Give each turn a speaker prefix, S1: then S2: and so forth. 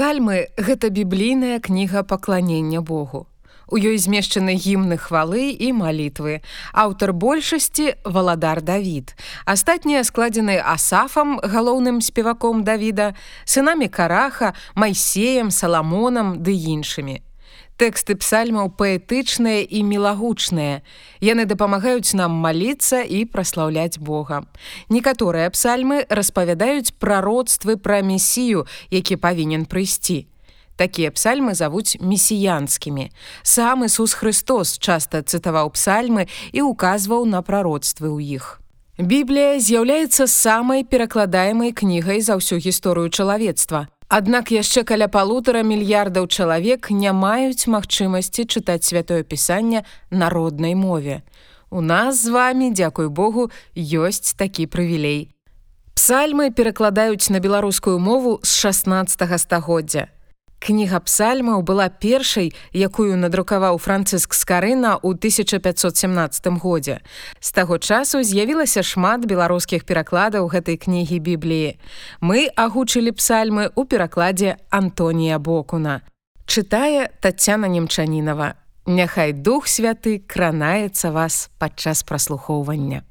S1: Псальмы гэта біблійная кніга пакланення Богу. У ёй змешчаны гімны хвалы і малітвы. Аўтар большасці валадар Давід. Астатнія складзены асафам, галоўным спеваком Давіда, сынамі караха, майсеем, саламонам ды іншымі. Тэксты псальмаў паэтычныя і мілагучныя. Яны дапамагаюць нам маліцца і праслаўляць Бога. Некаторыя псальмы распавядаюць прароцтвы пра месію, які павінен прыйсці. Такія псальмы завуць месіянскімі. Сам Ісус Христос часта цытаваў псальмы і ўказваў на прароцтвы ў іх. Біблія з'яўляецца самай перакладаемай кнігай за ўсю гісторыю чалавецтва. Аднак яшчэ каля палутара мільярдаў чалавек не маюць магчымасці чытаць святое пісанне на роднай мове. У нас з вами, дзякуй Богу, ёсць такі прывілей. Псальмы перакладаюць на беларускую мову з 16 стагоддзя. Кніга псальмаў была першай, якую надрукаваў францыск скарына ў 1517 годзе. З таго часу з'явілася шмат беларускіх перакладаў гэтай кнігі бібліі. Мы агучылі псальмы ў перакладзе Антонія Бокуна. Чытае Тацяна Немчанінова. Няхай дух святы кранаецца вас падчас праслухоўвання.